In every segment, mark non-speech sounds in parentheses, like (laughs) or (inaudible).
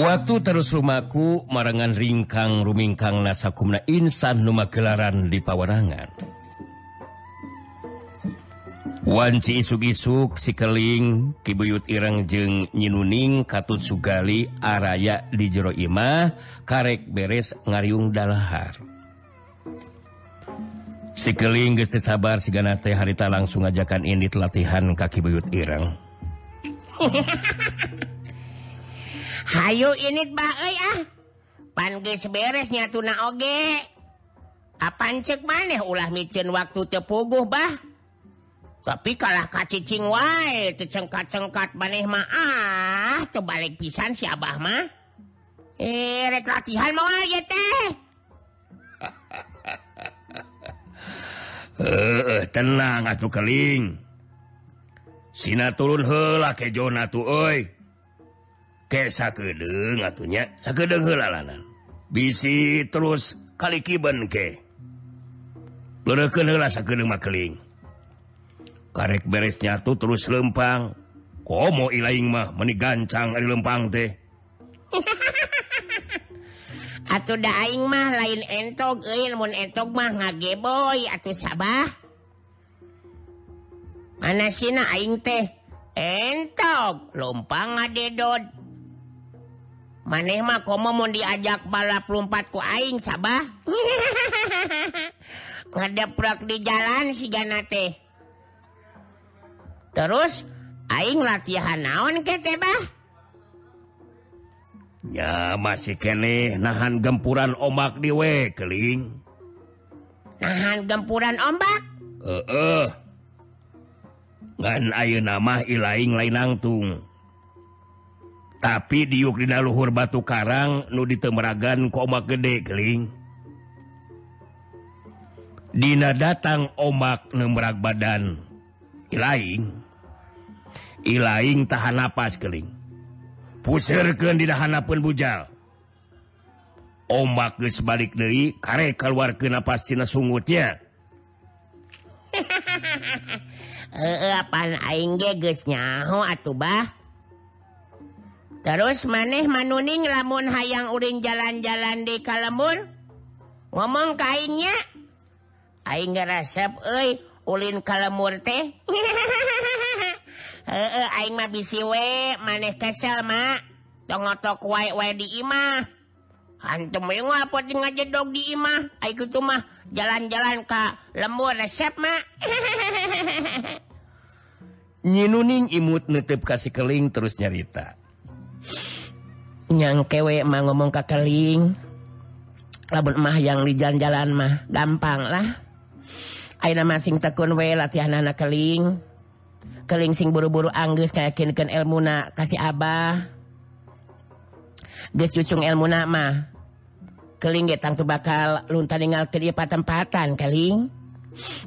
Waktu terus rumahku marangan ringkang rumingkang nasakumna insan numa gelaran di pawarangan. Wanci isuk-isuk sikeling kibuyut ireng jeng nyinuning katut sugali araya di jero imah karek beres ngariung dalahar. sikeling geste sabar sigana teh harita langsung ajakan ini latihan kaki buyut Irang (laughs) Hayu ini bae ah. Panggis beresnya tuna oge. Apaan cek maneh ulah micin waktu tepuguh bah. Tapi kalah kacicing wae tecengkat-cengkat maneh mah ah tebalik pisan si abah mah. Eh rek latihan mau aja teh. eh tenang atuh keling. Sina turun hela ke Jona tuh oi. Kesa kedeng atunya sakedeng heula lanan bisi terus kali kiben ke. Lerekeun heula sakedeng mah keling. Karek beresnya tuh terus lempang. Komo ilaing mah meni gancang ari lempang teh. (laughs) Atuh daing mah lain entog entog mah ngageboy atuh sabah. Mana sina aing teh? Entog lumpang ngadedod. Maneh mah komo mau diajak balap lompat ku aing sabah. (laughs) Ngadeprak di jalan si gana teh. Terus aing latihan naon ke teh bah? Ya masih kene nahan gempuran ombak di we keling. Nahan gempuran ombak? Uh, Ngan ayeuna nama ilaing lain nangtung tapi diuk dina Luhur Batu Karang nu ditemeragan ombak gede keling. Dina datang ombak nemrak badan. Ilaing. Ilaing tahan napas keling. pusirkan didahana pun bujal. Ombak geus balik deui kare kaluarkeun napastina sungutnya Heeh (laughs) apaan aing ge geus nyaho atuh bah? Terus maneh manuning lamun hayang uring jalan-jalan di Kalembur? Ngomong kainnya aing ngerasep euy ulin Kalembur teh. (laughs) Aing mah bisi we maneh kesel mak. Tong ngotok wae wae di imah. Hantem we ngapot ngajedog di imah. Aing kitu mah jalan-jalan ka lembur resep mak. (laughs) Nyinuning imut netep kasih keling terus nyarita. Nyang kewe mah ngomong ka keling. Labun mah yang di jalan-jalan mah gampang lah. Aina masing tekun we latihan anak keling. keling sing buru-buru Anggus kayakkinkan elmuna kasih Abah. Cucung elmuna nama keling getang tuh bakal lunta ninggal ke dia patempatan keling.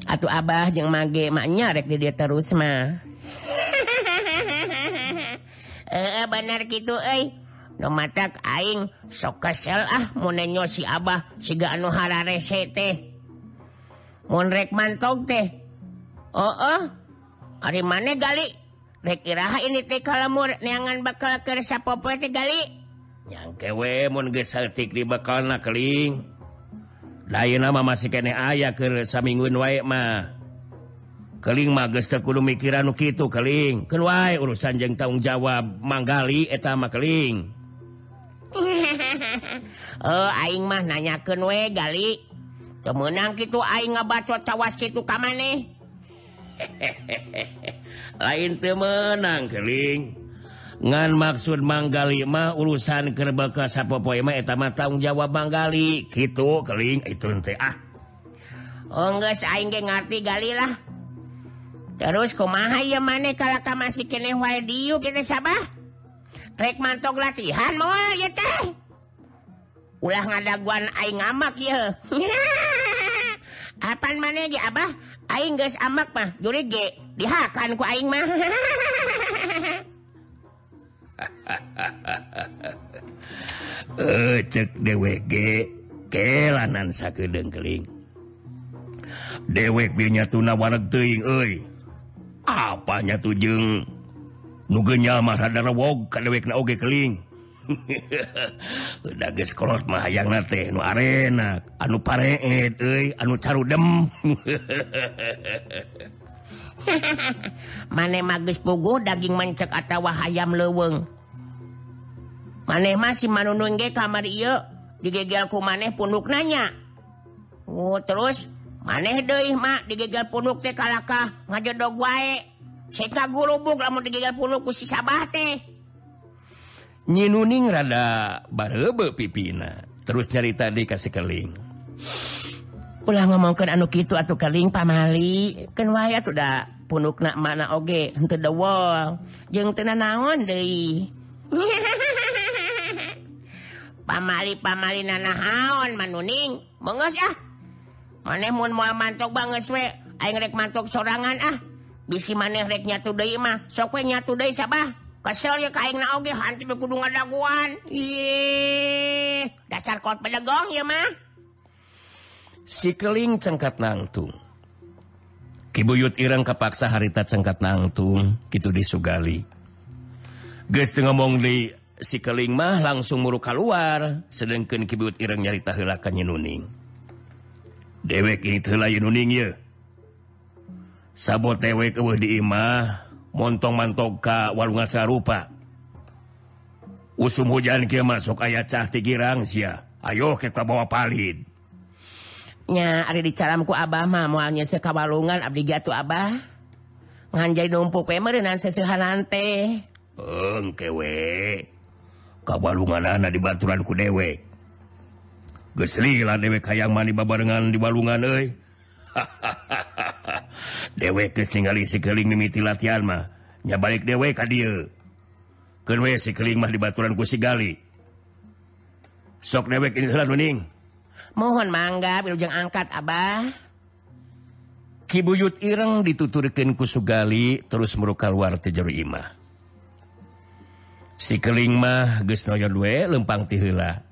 Atu Abah jeung mage maknya rek di dia terus mah. (laughs) Eh benar gitu eh no matak aing sok kesel ah munenyo si Abah siga anu harare teh. Mun rek mantog teh. Oh oh. hari mana kali Rekiraha ini teh kalamur neangan bakal kersa popoe teh gali Yang kewe mun geus saltik di bakalna keling. Lain nama masih kene aya keur samingguan wae mah. Keling mah geus teu kudu mikiran nu kitu keling. Keun wae urusan jeung tanggung jawab manggali eta mah keling. (laughs) oh aing mah nanyakeun we gali. Temenang kitu aing ngabacot tawas kitu ka maneh. (laughs) lain temenang keling. Ngan maksud manggalima urusan kerbaka mah tanggung jawab manggali. Gitu keling itu ah. oh, lah. Terus kumaha ya maneh kalau kamu masih kene wadiu kita sabah? Rek mantok latihan mau ya teh. Ulah ngadaguan aing ngamak ya (laughs) apaan mana ya abah? Aing geus amak mah juri ge dihakan ku aing mah. Eh cek DWG kelanan sakedeung keling. Dewek binya tuna wareg teuing euy. Apanya tujeng nu genyal mah rada rewog ka dewekna oge keling. (laughs) anu pare anu carudem. (laughs) Maneh magis pugu daging mancek atawa hayam leweng maneh masih manunun ge kamar iya digegalku maneh punuk nanya. Oh, terus maneh deuih mak digegel punuk teh kalakah ngajedog wae. Saya guru buk lamun digegel punuk ku si sabah teh. nyinuning rada barebe pipina. Terus nyarita di kasih keling ulah ngomongkan anu gitu atau keling pamali. Kan wae atuh da punuk nak mana oge henteu the wall jeung teu naon deui. (laughs) Pamali pamali nanahaon manuning. Bengos ah. Maneh mun moal mantok banget we. Aing rek mantok sorangan ah. Bisi maneh rek nyatu deui mah. Sok we nyatu deui sabah. kainguan dasar kot pedegong ya mah. Sikeling cengkat nangtung. Kibuyut Irang kapaksa harita cengkat nangtung gitu disugali. Guys ngomong di sikeling mah langsung muruk keluar sedangkan kibuyut Irang nyarita heula ka nuning. Dewek ini telah Nuning ye. Sabot dewek di imah. montong mantoka walungan sarupa usum hujan ke masuk ayat cahti girang sia. Ayo ke bawa palid nya ada di caramku abah mah mualnya sekawalungan abdi gatu abah. Nganjai numpuk we merenang sesehanan teh. Engke we. Kawalungan anak di baturanku dewe. Gesli lah dewe kayang mani babarengan di balungan euy. hahaha (laughs) dewek singali sikeling mimiti latihan mah nya balik dewek sikeling mah dibaturan gali sok dewek ini mening mohon mangga bilujang angkat Abah. Kibuyut Ireng dituturkan kusugali terus meruka luar tejeru imah Si keling mah geus noyon we lempang ti heula.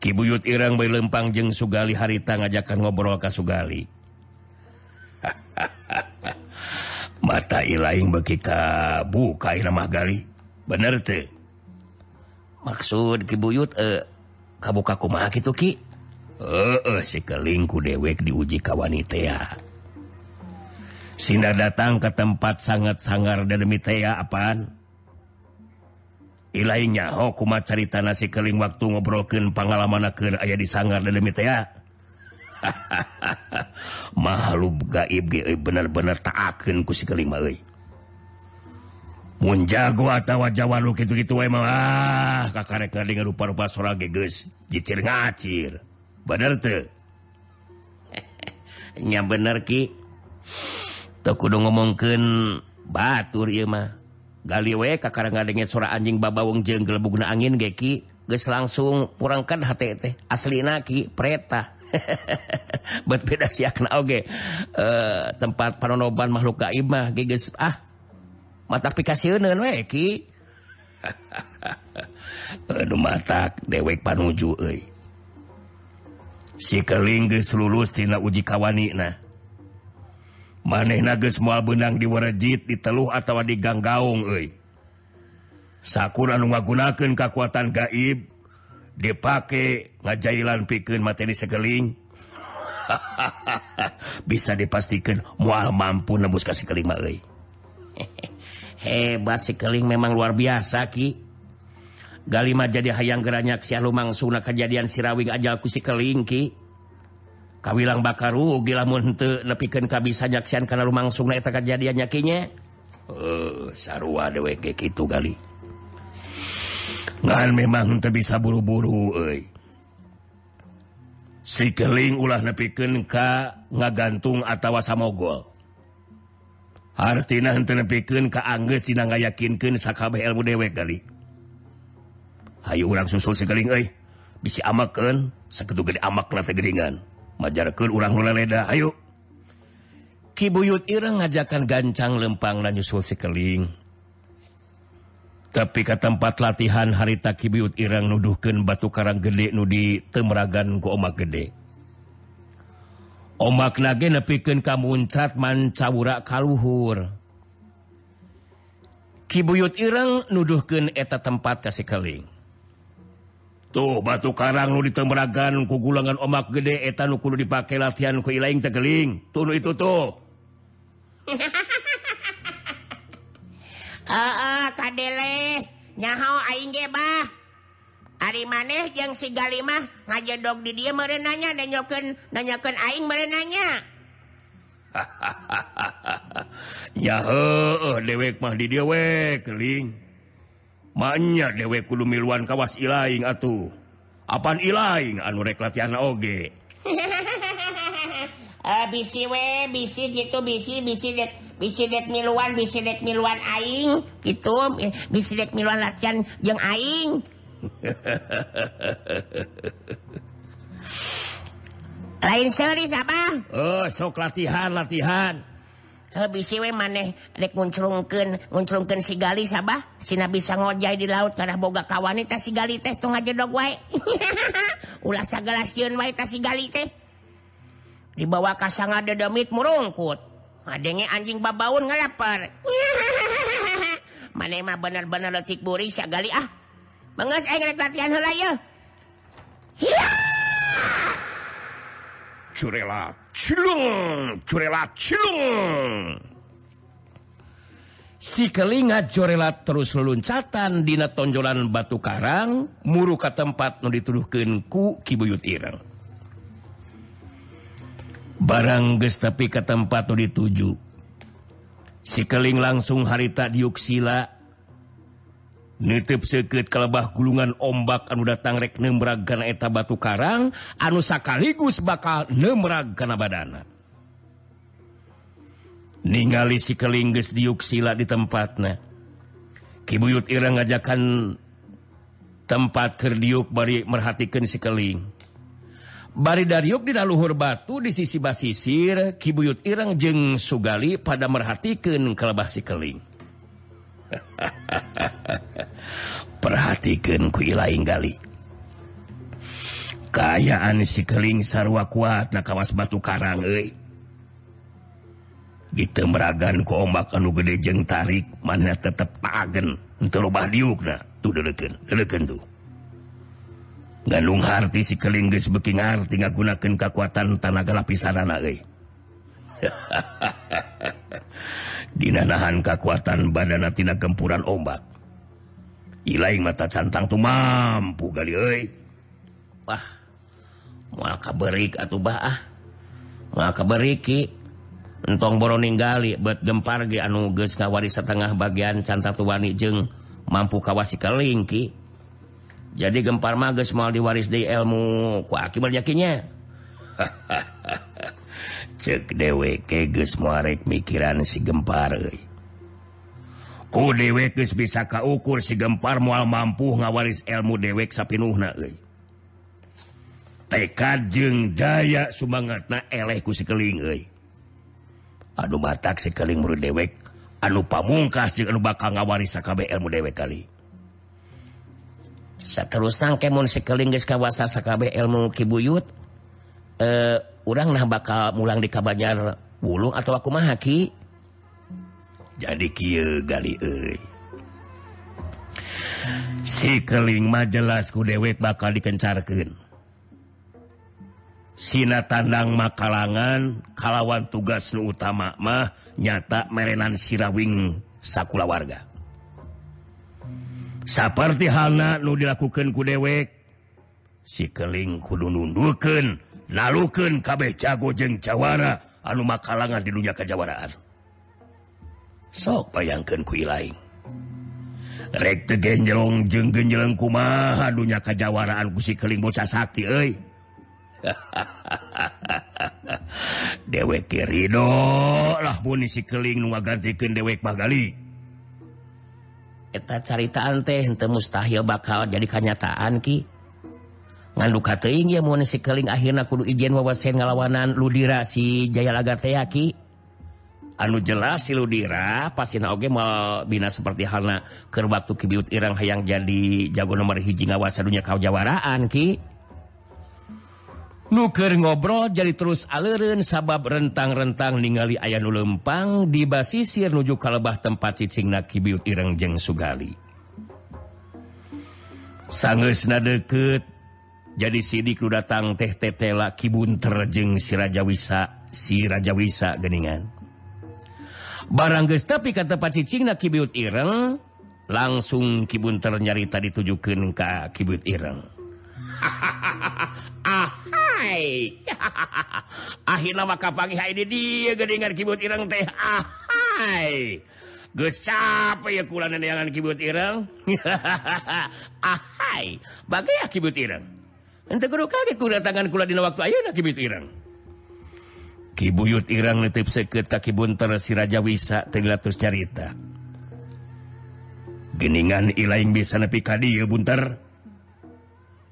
Kibuyut Ireng bae lempang jeung Sugali harita ngajakan ngobrol ka Sugali. (laughs) mata ilaing beki eh, ka buka mahgali bener tuh maksud kibuyut eh, kabuka kumaha gitu Ki? Eh, si kelingku dewek diuji ka kawanitea Sinda datang ke tempat sangat sangar dan demitea apaan? Ilainya ho kuma cari tanah sikeling waktu ngobrolkan pengalaman akan ayah di sangar dan demitea (laughs) makhluk gaib bener-bener taakeun ku si kelima jago atau Jawa lu gitu-gitu malah ah, dengan rupa-rupa dicir ngacir. Bener tuhnya (laughs) bener Ki. Tekudu ngomongken batur Imah Galiwe kakarangnya sora anjing baba wong jeng gelebugna angin geki guys langsung kurangkan HT asli naki perintah (laughs) buat beda siakna oge okay. uh, eh, tempat panonoban makhluk gaib mah geus ah mata pikasieun we ki. (laughs) Aduh matak dewek panuju euy. Si keling geus lulus tina uji kawanina manehna geus moal benang di warejit di teluh atawa di ganggaung euy. Sakura nu ngagunakeun kakuatan gaib dipakai ngajailan pikir materi sekeling. (laughs) Bisa dipastikan mual mampu nebus kasih kelima euy. (laughs) hebat sekeling memang luar biasa Ki. Galima jadi hayang geranyak si lumang Suna kejadian sirawing ajalku si keling Ki. Kawilang bakar rugilah muntu nepikan kabisa nyaksian karena lumang sunnah eta kejadian nyakinya uh, sarua dewe gitu kali Ngan memang ter bisa buru-buru sikeling ulah nepiken ka ngagantung atawa samogol Hartina nepikeun ka Angges dina ngayakinkeun sakabeh ilmu dewek kali Hayu urang susul si keling euy. Bisi amakeun sakitu gede amak teh tegeringan Majarkeun urang mulai hayu. Ki Kibuyut ireng ngajakan gancang lempang dan nyusul si keling. tapi ke tempat latihan harita Kibiut Irang nuduhkeun batu Karang gede nudi temeragan ku omak gede. Omak nage nepiken kamuncat mancawura kalluhur Kibuyut Irang nuduhken eta tempat kasih keling tuh batu Karang nu ditemeragan ku gulangan omak gede etan nukulu dipakai latihan ku kuing tegeling tunu itu tuh. (laughs) nyaho bah. Ari maneh jeung sigalimah ngajedog di dia merenanya nanya nyoken nanyakan aing merenanya (laughs) Yaho dewek mah di dewek keling banyak dewek kudu miluan kawas ilaing atuh. Apaan ilaing? Anu rek latihan oge. (laughs) Eh, bisi we bisi gitu bisi bisi dek bisidek miluan bisidek miluan aing gitu. Bisidek miluan latihan jeung aing. (laughs) Lain seri apa oh sok latihan latihan. Eh, bisi we maneh rek muncrungkeun muncrungkeun si gali sabah sina bisa ngojay di laut kada boga kawan eta si gali teh tong ngajedog wae. (laughs) Ulah sagala sieun wae ta si gali teh. Dibawa ka sanga dedemit murungkut. adanya anjing babaun ngalaper (laughs) mana mah benar-benar letik buri sagali ah. Mengas aing rek latihan heula ye curela cilung curela cilung. Si kelinga curela terus leluncatan dina tonjolan batu karang muru ka tempat nu dituduhkeun ku kibuyut ireng. barang gestapi ke tempat dituju. Sikeling langsung harita diuksila nitip seket kelebah gulungan ombak anu datang rek nemrag eta batu karang anu sakaligus bakal nemrag badana. Ningali sikeling geus diuksila di tempatna. Kibuyut Irang ngajakan tempat kerdiuk bari merhatikan sikeling Bari Daryuk di Luhur Batu di sisi Basisir Kibuyut Irang jeng Sugali pada merhatikan kelebah sikeling (laughs) perhatikan ku lain Kayaan si sikeling sarwa kuat na kawas batu karang e. gitu meragan ku ombak anu gede jeng tarik mana tetap tagen untuk rubah diuk na tuh deleken, deleken tuh Galung Harti sikelinggis bekingar tinggal ngagunakeun kekuatan tanaga lapisan anak (laughs) Dinanahan kekuatan badanatina gempuran ombak. Ilaing mata cantang tuh mampu kali Wah maka berik atau bah ah. maka beriki entong boro ningali buat gempar ge anu geus ngawari setengah bagian cantang tuwani jeung mampu kawasi kelingki jadi gempar mages mau diwaris di ilmu ku akibat yakinnya (laughs) cek dewek keges muarek mikiran si gempar ku dewek geus bisa kaukur si gempar mual mampu ngawaris ilmu dewek sapinuhna euy. Tekad jeung daya sumangatna eleh ku si keling euy. Anu batak si keling murid dewek anu pamungkas jeung anu bakal ngawaris sakabe ilmu dewek kali. seterusang kemon geus kawasa sakabe ilmu Kibuyut eh oranglah bakal mulang di kabanyar wulung atau aku mahaki jadi kieu gali euy. Sikeling mah jelas ku dewek bakal dikencarkeun. Sina tandang makalangan kalawan tugas nu utama mah nyata merenan sirawing sakula warga seperti halna nu dilakukan ku dewek. Sikeling kudu nunduken naluken kabeh cago jeng Jawara anu makalangan di dunia kejawaraan. Sok bayangkan ku lain rekte genjelong jeng genjeleng kumaha dunia kejawaraan ku sikeling bocah sakti euy. (laughs) Dewek kirido lah muni sikeling nu ngagantikeun dewek magali. eta caritaan teh ente mustahil bakal jadi kenyataan ki. Nganduk kateing ya mau si keling akhirnya kudu ijen wawasan ngalawanan ludira si Jayalaga teh ki. Anu jelas si ludira pasina oge mal bina seperti halna keur waktu kibiut irang hayang jadi jago nomor hiji ngawasa dunya kawajawaraan ki. nuker ngobrol jadi terus aleren sabab rentang-rentang ningali ayah nu lempang di basisir nuju kalebah tempat cicing nakibiut ireng jeng Sugali. Sangesna deket, jadi sidik nu datang teh tetela kibun terjeng si Raja Wisa, si Raja Wisa geningan. Barang geus tapi kata tempat cicing nakibiut ireng, langsung kibunter nyarita ditujukan ke kibiut ireng. (laughs) ah (laughs) akhirnya maka pagi Hai dia gedengar kibut ireng teh. Ah hai. Gus capek ya kulan neangan kibut ireng. (laughs) Ah hai bagai ya kibut ireng. Ente guru kaget kuda tangan kula dina waktu ayeuna kibut ireng. Kibuyut irang letip seket kaki bunter si Raja Wisa tenglatus carita. Geningan ilaing bisa nepi kadi ya bunter.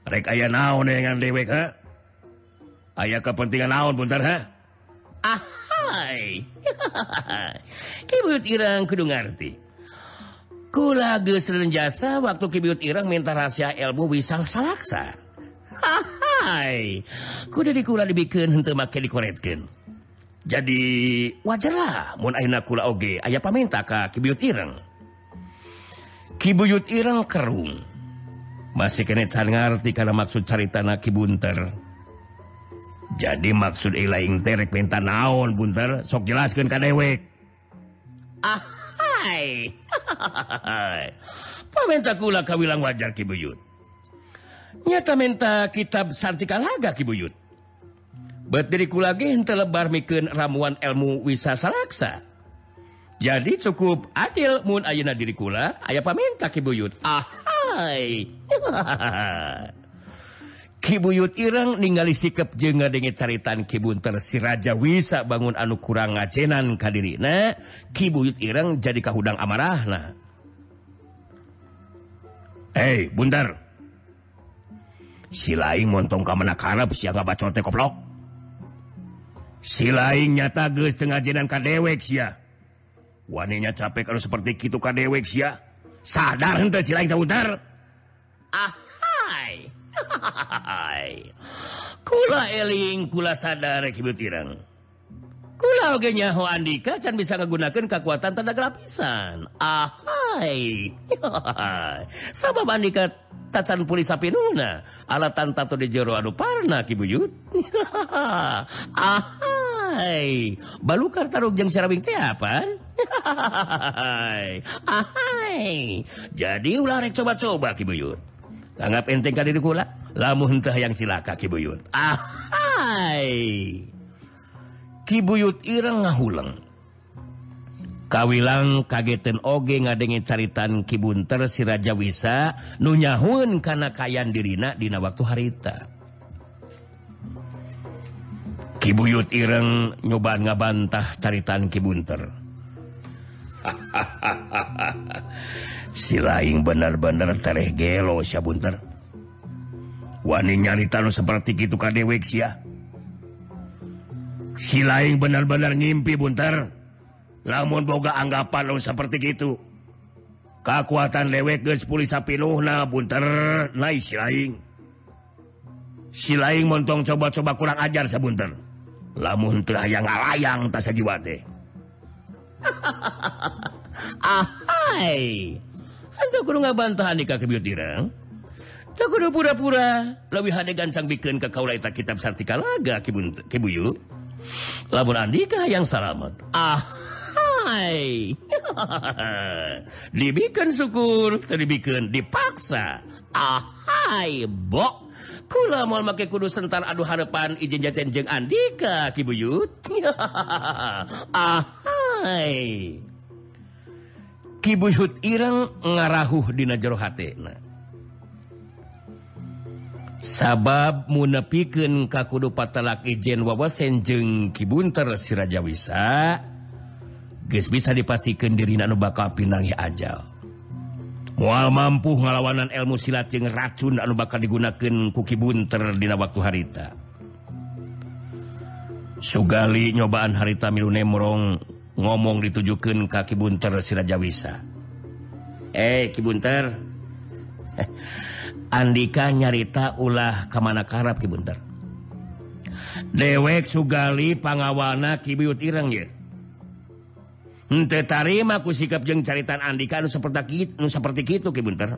Rek ayah naon dengan dewek ha? ayaah kepentingan naon Buntar ha ah (laughs) Kibut Irang kudu ngarti Kula geus jasa waktu kibut Irang minta rahasia ilmu wisal salaksa. Hai, kudu dikula dibikeun henteu make dikoretkeun. Jadi wajarlah mun ayeuna kula oge aya paminta ka kibut Irang. Kibuyut Irang kerung. Masih kene can ngarti karena maksud caritana kibunter. jadi maksud ilaing terek minta naon bunter? Sok jelaskan ka dewek. Ahai. Hai pamenta kula kawilang wajar kibuyut nyata menta kitab santika laga kibuyut bet diri kula ge henteu lebar mikeun ramuan ilmu wisasa laksa jadi cukup adil mun ayeuna diri kula aya paminta kibuyut ahai. hai (laughs) Kibuyut Ireng ningali sikap jenga denge caritan Kibunter si Raja Wisa bangun anu kurang ngacenan kadiri nah Kibuyut Ireng jadi kahudang amarah nah Hei Bunter Si laing montong ka mana karep siaga bacot teh koplok. Si laing nyata geus teu ngajenan ka dewek sia. Waninya capek kalau seperti kitu ka dewek sia. Sadar henteu si laing teh Ah kula eling kula sadar kibutirang kula oge nyaho Andika can bisa ngegunakan kekuatan tenaga lapisan ahai. (laughs) Sabab Andika tacan pulih sapinuna alatan tato di jero anu parna kibuyut (laughs) ahai. Balukar taruh jeng sarabing teh apaan? (laughs) Ahai. Jadi ulah rek coba-coba kibuyut anggap enteng kali dikula. Lamun hentah yang cilaka kibuyut ahai. Kibuyut ireng ngahuleng. Kawilang kageten oge ngadengin caritan kibunter si Raja Wisa nu nyahun kana kayan dirina dina waktu harita. Kibuyut ireng nyoba ngabantah caritan kibunter silaing bener-bener tereh gelo Syabunter Wani nyarita seperti itu kadewek ya silaing bener-bener ngimpi Bunter. Namun boga anggapan lo seperti gitu kekuatan lewek gespinuhna Bunter naik silaing silaing montong coba-coba kurang ajar Sabunter lamun terayang ngalayang tak sajiwate teh. (laughs) Ahai! bantahan nikah kebiutirang kudu pura-pura. Lebih hade gancang bikin ke kaulaita kitab sartika laga kibuyu. Lamun andika yang salamet ah hai (laughs) dibikin syukur terbikin dipaksa. Ah hai bok. Kula mau make kudu sentar aduh harapan izin jaten jeng andika kibuyut (laughs) ah hai kibuyut Ireng ngarahuh dina jero hatena. Sabab munepikeun ka kudu patalak ijen wawasen jeung kibunter si Raja Wisa geus bisa dipastikeun dirina anu bakal pinangi ajal. Moal mampu ngalawanan ilmu silat jeung racun anu bakal digunakeun ku kibunter dina waktu harita. Sugali nyobaan harita milu nemrong ngomong ditujukan kaki bunter Sirajawisa. Eh Kibunter. (laughs) Andika nyarita ulah kamana Ki Kibunter? Dewek Sugali pangawana Kibiut Ireng ya tarima ku sikap jeng caritan Andika nu seperti nu seperti itu Kibunter.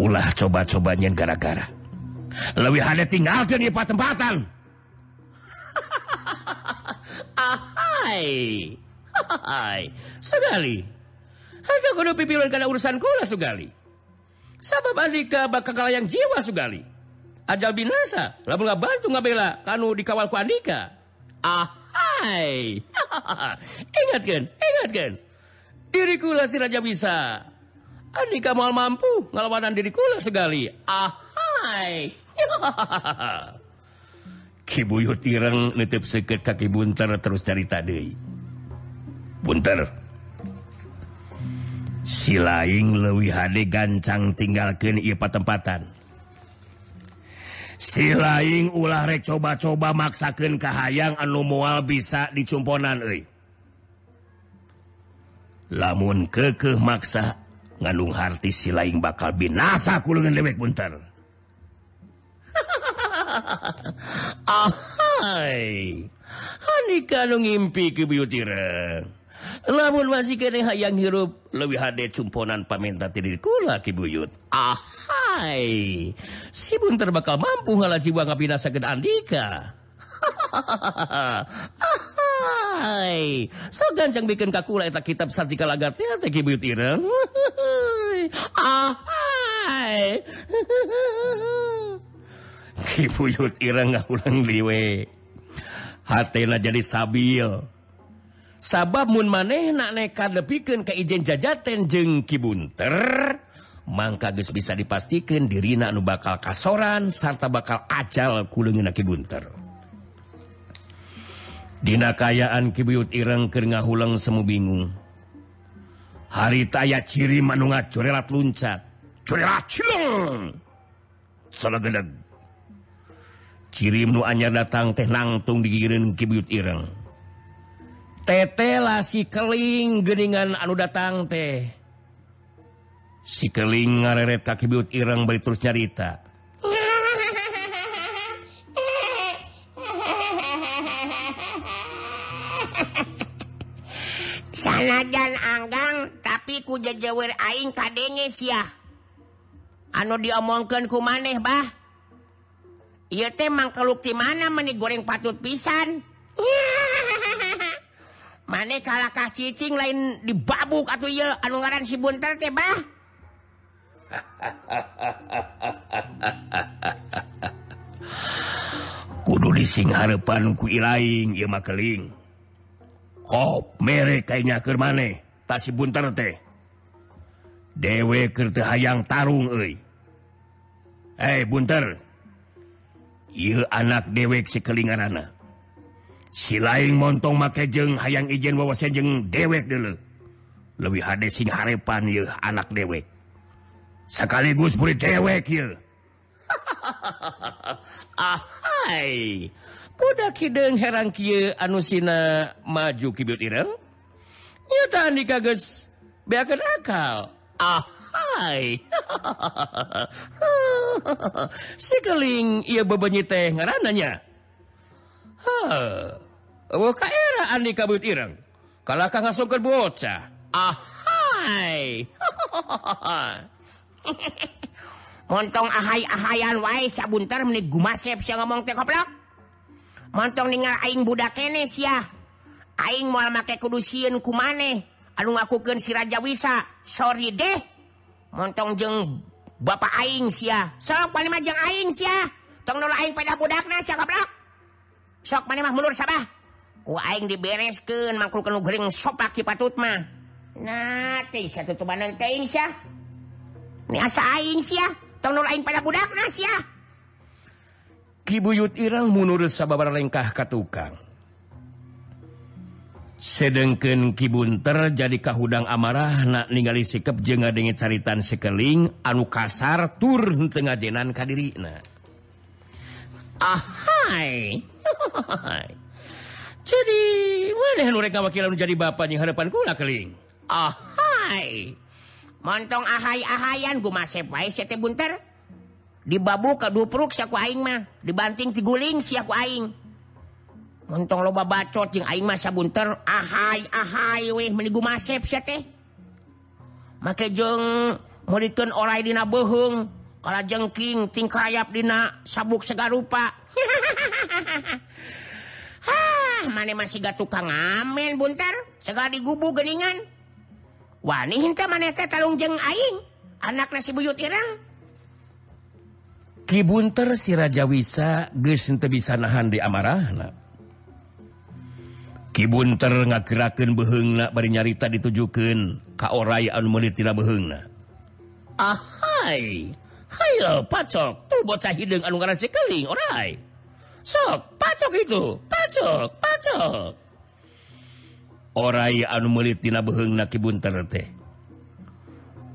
Ulah coba-cobanya gara-gara. Lebih ada tinggalkan di tempatan Hai. Hai (laughs) Sugali. Harga kudu pipilan karena urusan kula Sugali. Sabab andika bakal kalayang jiwa Sugali? Ajal binasa. Lamun ngabantu ngabela Kanu dikawal ku andika. Ah hai (laughs) Ingatkan. Ingatkan Diri si Raja bisa. Andika mal mampu ngelawanan diri kula Sugali. Ah hai (laughs) Kibuyut Irang nitip seket kaki bunter terus cari tadi Bunter silaing lewi hade gancang tinggalkan Ipa patempatan. silaing ulah rek coba-coba maksakan kahayang anu mual bisa dicumponan e lamun kekeh maksa ngandung hati silaing bakal binasa kulungan lewek buntar. (laughs) ngimpi keutira lamun masih kene hayang hirup lebih hade cumponan paminta tidkula kibuyut ahai. Sibun terbakal mampu ngalah jiwa ngapina sakit andika. (laughs) Ahai. So gancang bikin kakula eta kitab sartika lagar teh teh kibuyut ireng (laughs) ahai. (laughs) (laughs) Kibuyut ireng ulang liwe. Hatena jadi sabil. Sabab mun maneh nak nekat lepikeun ka ijen jajaten jeung kibunter mangka geus bisa dipastikeun dirina anu bakal kasoran sarta bakal ajal ku leungeunna kibunter. Dina kayaan kibuyut ireng keur ngahuleng semu bingung. Harita aya ciri manunga curelat luncat. Curelat cilung selagedeg cirim nuanya datang teh nangtung digirin kibut Ireng. Tetela si keling geningan anu datang teh. Si keling ngareret ka kibut Ireng bari terus nyarita. Sanajan anggang tapi ku jajawer aing kadenge sia. Anu diomongkeun ku maneh bah? Iya teh mang kelukti mana meni goreng patut pisan. (laughs) Mane kalakah cicing lain dibabuk atau iya anu ngaran si bunter teh bah. (laughs) Kudu dising harapan ku ilaing ieu mah keling. Hop mere kayaknya keur maneh tas si bunter teh. Dewe keur hayang tarung euy. Eh, hey, bunter, Anak dewek sekelingan si anak si lain montong makejeng hayang ijen wawasjeng dewek dulu lebih had sing harepan y anak dewek. Sekaligus beri dewek (laughs) Kideng herang anusina maju kibut Ireng? Nyata kages beakan akal. Ah hahaha (laughs) sikeling ia bebenyi teh ngarananya. Kabut Irang kalau Ka bocah? Ah (laughs) montong ahai-ahayan wae sabuntar menik gumasep siya ngomong teh koplok. Montong ningal aing budak kenes ya aing moal make kudu sieun ku maneh anu ngakukeun si Raja Wisa. Sorry deh. Montong jeung Bapak Aing sia. Sok mana mah jeung aing sia. Tong nu aing pada budakna sia goblok. Sok mana mah mulur sabah. Ku aing dibereskeun mangkul geuring gering sopak ki patut mah. Nah teh sia tutubanan teh aing sia. Ni asa aing sia. Tong nur aing pada budakna sia. Kibuyut Irang munur sababar lengkah ka tukang sedengken Kibunter jadi kahudang amarah nak ningali sikap jeung ngadenge caritan sekeling anu kasar tur turtengah jenan kadiri ahai. (laughs) Jadi mereka wakil menjadi bapaknya hadapan kula keling. Ahai. Montong ahai-ahayan gue masih baik bunter. Dibabu ke dupruk siaku aing mah. Dibanting tiguling siaku aing. untung loba bacot jeung aing mah sabunter ahai ahai weh meni gumasep sia teh. Make jeung mulikeun oleh dina beuheung kala jengking ting kayap dina sabuk segarupa. (laughs) Hah, mana masih ga tukang ngamen bunter. Segala digubu geningan. Wani hinta maneh teh talung jeng aing. Anak nasi buyut irang Kibunter si Raja Wisa geus bisa nahan di amarahna. kibunter ngakiraken behengna bari nyarita ditujukan ka oray anu meuli tina behengna ahai hayo eh, pacok. Tu bocah hideung anu ngaran sikeling oray sok pacok itu pacok pacok. Oray anu meuli tina behengna kibunter teh.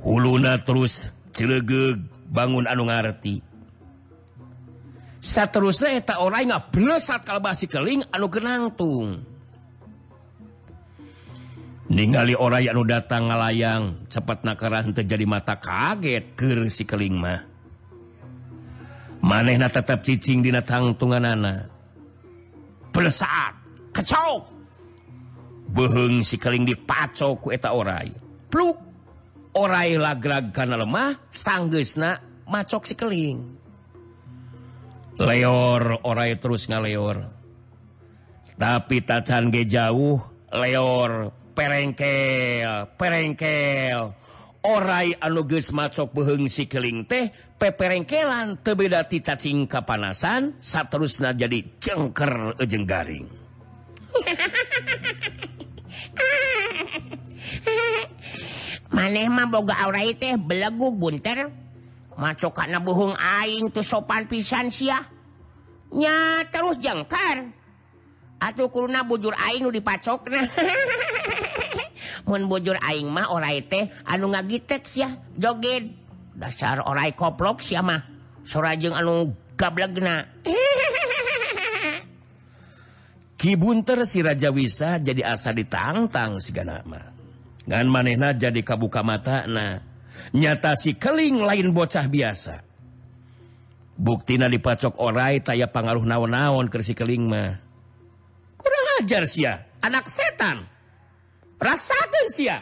Huluna terus cilegeg bangun anu ngarti Saterusnya eta oray nggak belesat kalbasi keling anu kenangtung ningali orang anu datang ngalayang cepat nakaran terjadi mata kaget ke si kelingmah manehna tetap cicing dina tangtungan anak pelesat kecok beheng si keling dipacok ku eta orai. Pluk! Orai lagrag kana lemah sanggeusna macok si keling. Leor orai terus ngaleor. Tapi tacan ge jauh leor perengkel perengkel orai anuges macok beheng sikeling teh peperengkelan tebeda ti cacing kapanasan saterusna jadi cengker ejeng garing. (laughs) Maneh mah boga aurai teh belegu bunter macok karena bohong aing tuh sopan pisan sia. Nya terus jengkar atuh kuruna bujur aing nu dipacok nah (laughs) bujur aing mah orai teh anu ngagitek sia joget dasar orai koplok sia mah sorajeng anu gablegna (laughs) Ki Bunter si Raja Wisa jadi asa ditantang si ganama. Ngan manehna jadi kabuka mata na nyata si keling lain bocah biasa. Buktina dipacok orai taya pangaruh naon-naon ke si keling mah. Kurang ajar sia, anak setan. rasakan sia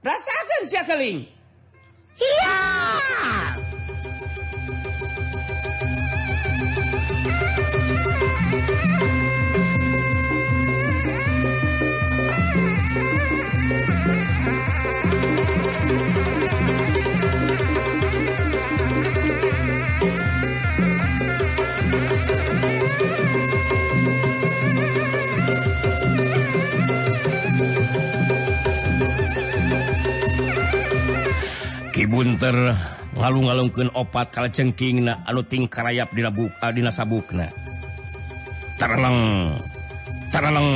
rasakan sia keling iya yeah! Bunter lalu ngalungkeun opat kala cengkingna anu ting karayap di ah, dina sabukna. Tareleng. Tareleng.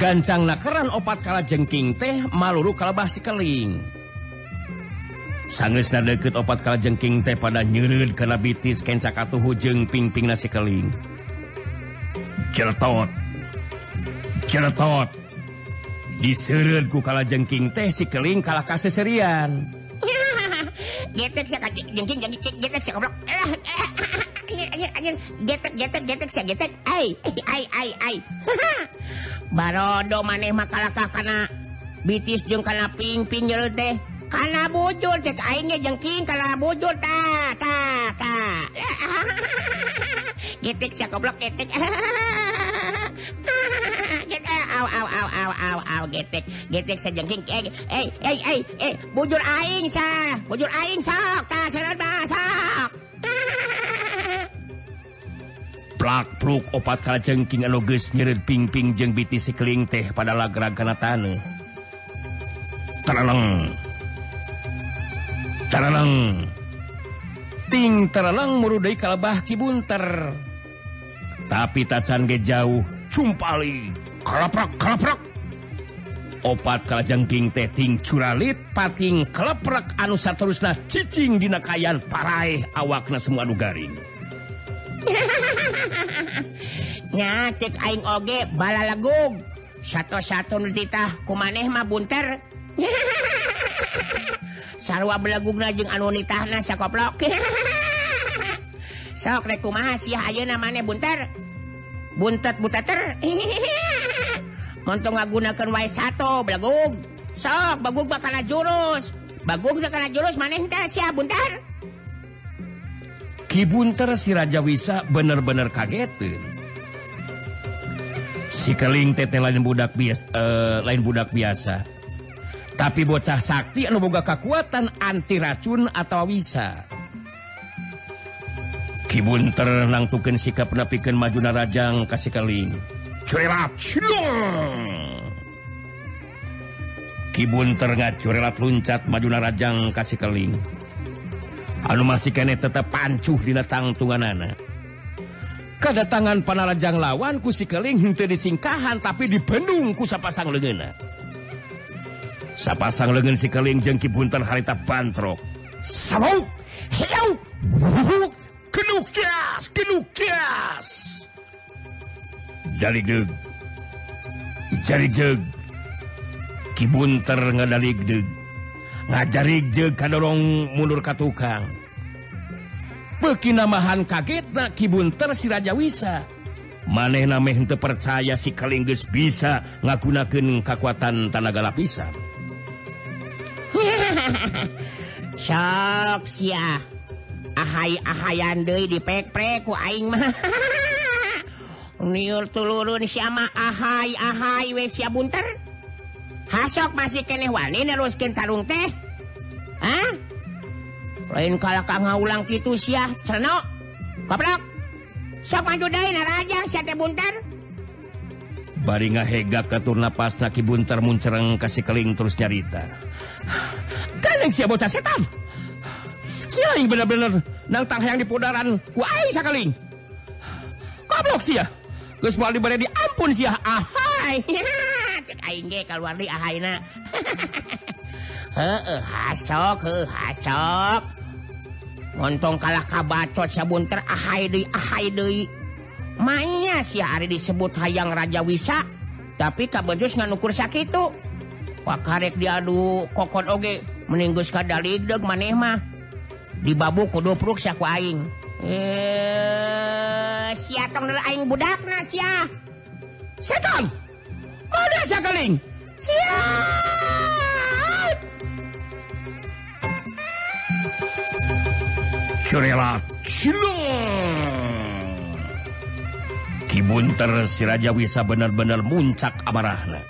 Gancangna keran opat kala jengking teh maluru kalabah si keling. Sanggeusna deukeut opat kala jengking teh pada nyeureud kana bitis kencak katuhu jeung pingpingna nasi keling. Celetot. Celetot. Diseureuud ku kala jengking teh si keling kalah kaseserian. getek siya jengking jengkin jadi getek siya goblok anjir anjir anjir getek getek getek siya getek ai ai ai ai barodo maneh makalaka kana bitis jeung kana ping ping jero teh kana bujur cek aing ge jengking kana bujur ta ta ta. Getek siya goblok getek getek getek sejengking eh eh eh eh eh bujur aing sa bujur aing sok tak seret sok. (laughs) Plak pluk opat kala jengking anu geus nyeureut pingping jeung biti sikling teh pada lagrag kana taneuh taraleng. Taraleng. Ting taraleng murudai kalabah kibunter. Tapi tacan ge jauh cumpali. kalaprak kalaprak opat kalajengking teting curalit pating keleprek anu saterusna cicing dina kayan paraih awakna semua anu garing. (laughs) Nya cek aing oge bala lagug satu-satu nutitah kumaneh mah bunter. (laughs) Sarwa belagugna jeung anu nitahna sakoplok. (laughs) Sok rek kumaha sia ayeuna maneh bunter. Buntet buteter untuk ngagunakan wa satu belagug sok bagug bakal jurus. Baggung karena jurus maneh Buntar. Kibunter si Raja Wisa bener-bener Si Keling tete lain budak bias uh, lain budak biasa. Tapi bocah sakti anu boga kekuatan anti racun atau wisa. Kibunter nangtukeun sikap nepikeun majuna rajang ka sikeling curelat kibun tergat curelat luncat majuna Rajang kasih keling. Anu masih kene tetap pancuh di datang tunganana. Kedatangan panarajang lawan kusi keling hente disingkahan tapi dibendung ku sapasang legena sapasang leungeun si keling Ki Bunter harita bantrok sabau! Hiau kenuk kias! Kenuk kias! daligdeg jarijeg kibunter ngadaligdeg ngajarijeg kadorong mundur ka tukang pekinamahan kaget na kibunter si Raja Wisa. Maneh nameh henteu percaya si Kalinggeus bisa ngagunakeun kekuatan tanaga lapisan. (laughs) Sok sia. Ahai ahayan deui dipek-prek ku aing mah. (laughs) niur turun sama ahai ahai we sia bunter. Hasok masih kene wani neruskeun tarung teh. Hah? lain kalau kang ngaulang gitu sia cerno. Koplok sok maju deui narajang sia teh bunter. Bari ngahegak katur napas ki bunter muncereng kasih keling terus nyarita. Kan yang sia bocah setan. Si lain bener-bener nang tang yang dipudaran ku aing sakaling. Koplok sia. Gus mau diberi diampun sih ahai. (laughs) Cek aing ge keluar di ahaina. (laughs) Heeh hasok, heeh hasok. Montong kalah kabacot sabunter ahai deui ahai deui. Manya sih hari disebut hayang Raja Wisa, tapi kabejus nganukur sakitu. Wakarek diadu kokon oge meninggus ka daligdeg maneh mah. Di babu kudu pruk saku aing. Eh siang budak sekeling Kibunter Siraja Wisa bener-bener muncak amarahna.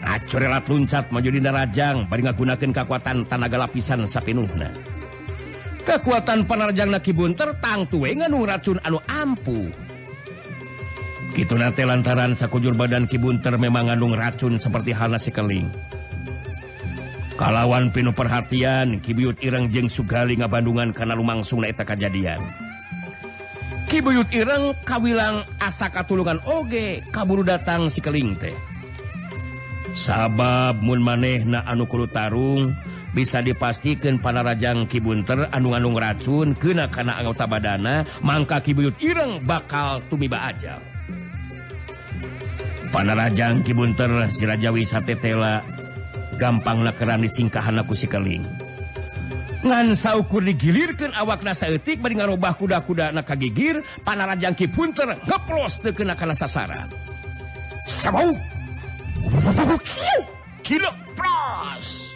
Ah, Acurelat luncat majudinda Rajang bari ngagunakeun kekuatan tanaga lapisan sapinuhna. kekuatan panarjang naki bunter tang tuengan racun anu ampuh. Gitu nate lantaran sakujur badan kibunter memang ngandung racun seperti halnya sikeling kalawan pinuh perhatian kibuyut ireng jeng sugali ngabandungan karena lumangsung naeta kejadian. Kibuyut ireng kawilang asa katulungan oge kaburu datang sikeling teh. Sabab mun maneh na anu kudu tarung bisa dipastikan pada Rajang Kibunter anu-anung racun kena karena anggota badana Mangka Kibuyut Ireng bakal tumiba aja pada Rajang Kibunter Wisate satetela gampang lekeran disingkahanaku sikeling ngansaukur digilirkan awak nasaetik bari robah kuda-kuda anak kagigir pada Rajang Kibunter ngeplos terkena karena sasaran Sabau Kilo plus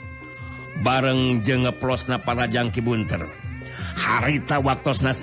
bareng jengeplos na para Jangkibunter. Harita waktu na